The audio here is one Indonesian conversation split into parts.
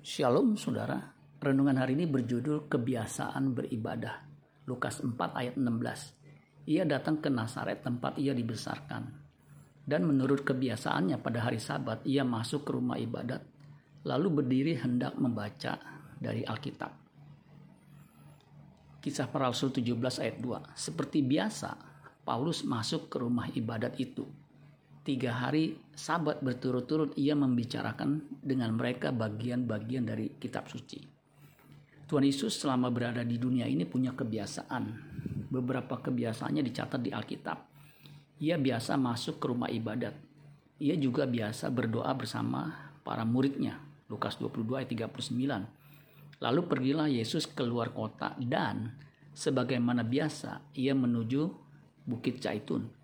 Shalom saudara, renungan hari ini berjudul Kebiasaan Beribadah. Lukas 4 ayat 16. Ia datang ke Nazaret tempat ia dibesarkan. Dan menurut kebiasaannya pada hari sabat ia masuk ke rumah ibadat lalu berdiri hendak membaca dari Alkitab. Kisah para Rasul 17 ayat 2. Seperti biasa, Paulus masuk ke rumah ibadat itu tiga hari sabat berturut-turut ia membicarakan dengan mereka bagian-bagian dari kitab suci. Tuhan Yesus selama berada di dunia ini punya kebiasaan. Beberapa kebiasaannya dicatat di Alkitab. Ia biasa masuk ke rumah ibadat. Ia juga biasa berdoa bersama para muridnya. Lukas 22 ayat 39. Lalu pergilah Yesus keluar kota dan sebagaimana biasa ia menuju Bukit Zaitun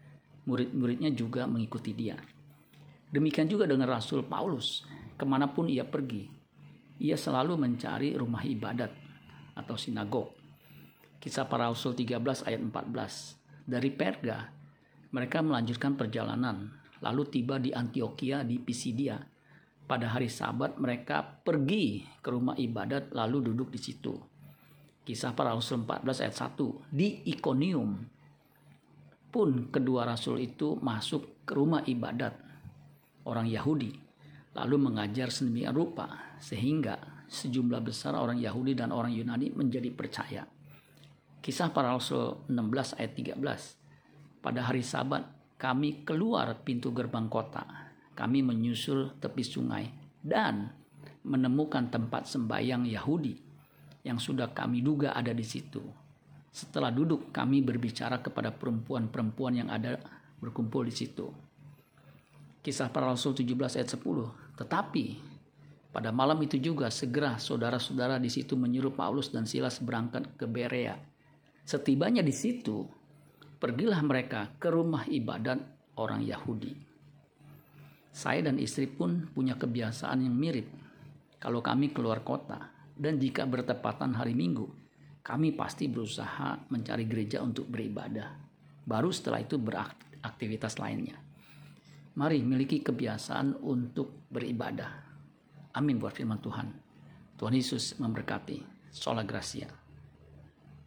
murid-muridnya juga mengikuti dia. Demikian juga dengan Rasul Paulus, ke mana pun ia pergi, ia selalu mencari rumah ibadat atau sinagog. Kisah para Rasul 13 ayat 14. Dari Perga, mereka melanjutkan perjalanan, lalu tiba di Antioquia di Pisidia. Pada hari Sabat mereka pergi ke rumah ibadat lalu duduk di situ. Kisah para Rasul 14 ayat 1. Di Ikonium, pun kedua rasul itu masuk ke rumah ibadat orang Yahudi lalu mengajar sedemikian rupa sehingga sejumlah besar orang Yahudi dan orang Yunani menjadi percaya. Kisah para Rasul 16 ayat 13. Pada hari Sabat kami keluar pintu gerbang kota. Kami menyusul tepi sungai dan menemukan tempat sembayang Yahudi yang sudah kami duga ada di situ setelah duduk, kami berbicara kepada perempuan-perempuan yang ada berkumpul di situ. Kisah para Rasul 17 ayat 10. Tetapi pada malam itu juga segera saudara-saudara di situ menyuruh Paulus dan Silas berangkat ke Berea. Setibanya di situ, pergilah mereka ke rumah ibadat orang Yahudi. Saya dan istri pun punya kebiasaan yang mirip. Kalau kami keluar kota dan jika bertepatan hari Minggu, kami pasti berusaha mencari gereja untuk beribadah. Baru setelah itu beraktivitas lainnya. Mari miliki kebiasaan untuk beribadah. Amin buat firman Tuhan. Tuhan Yesus memberkati. Sola Gracia.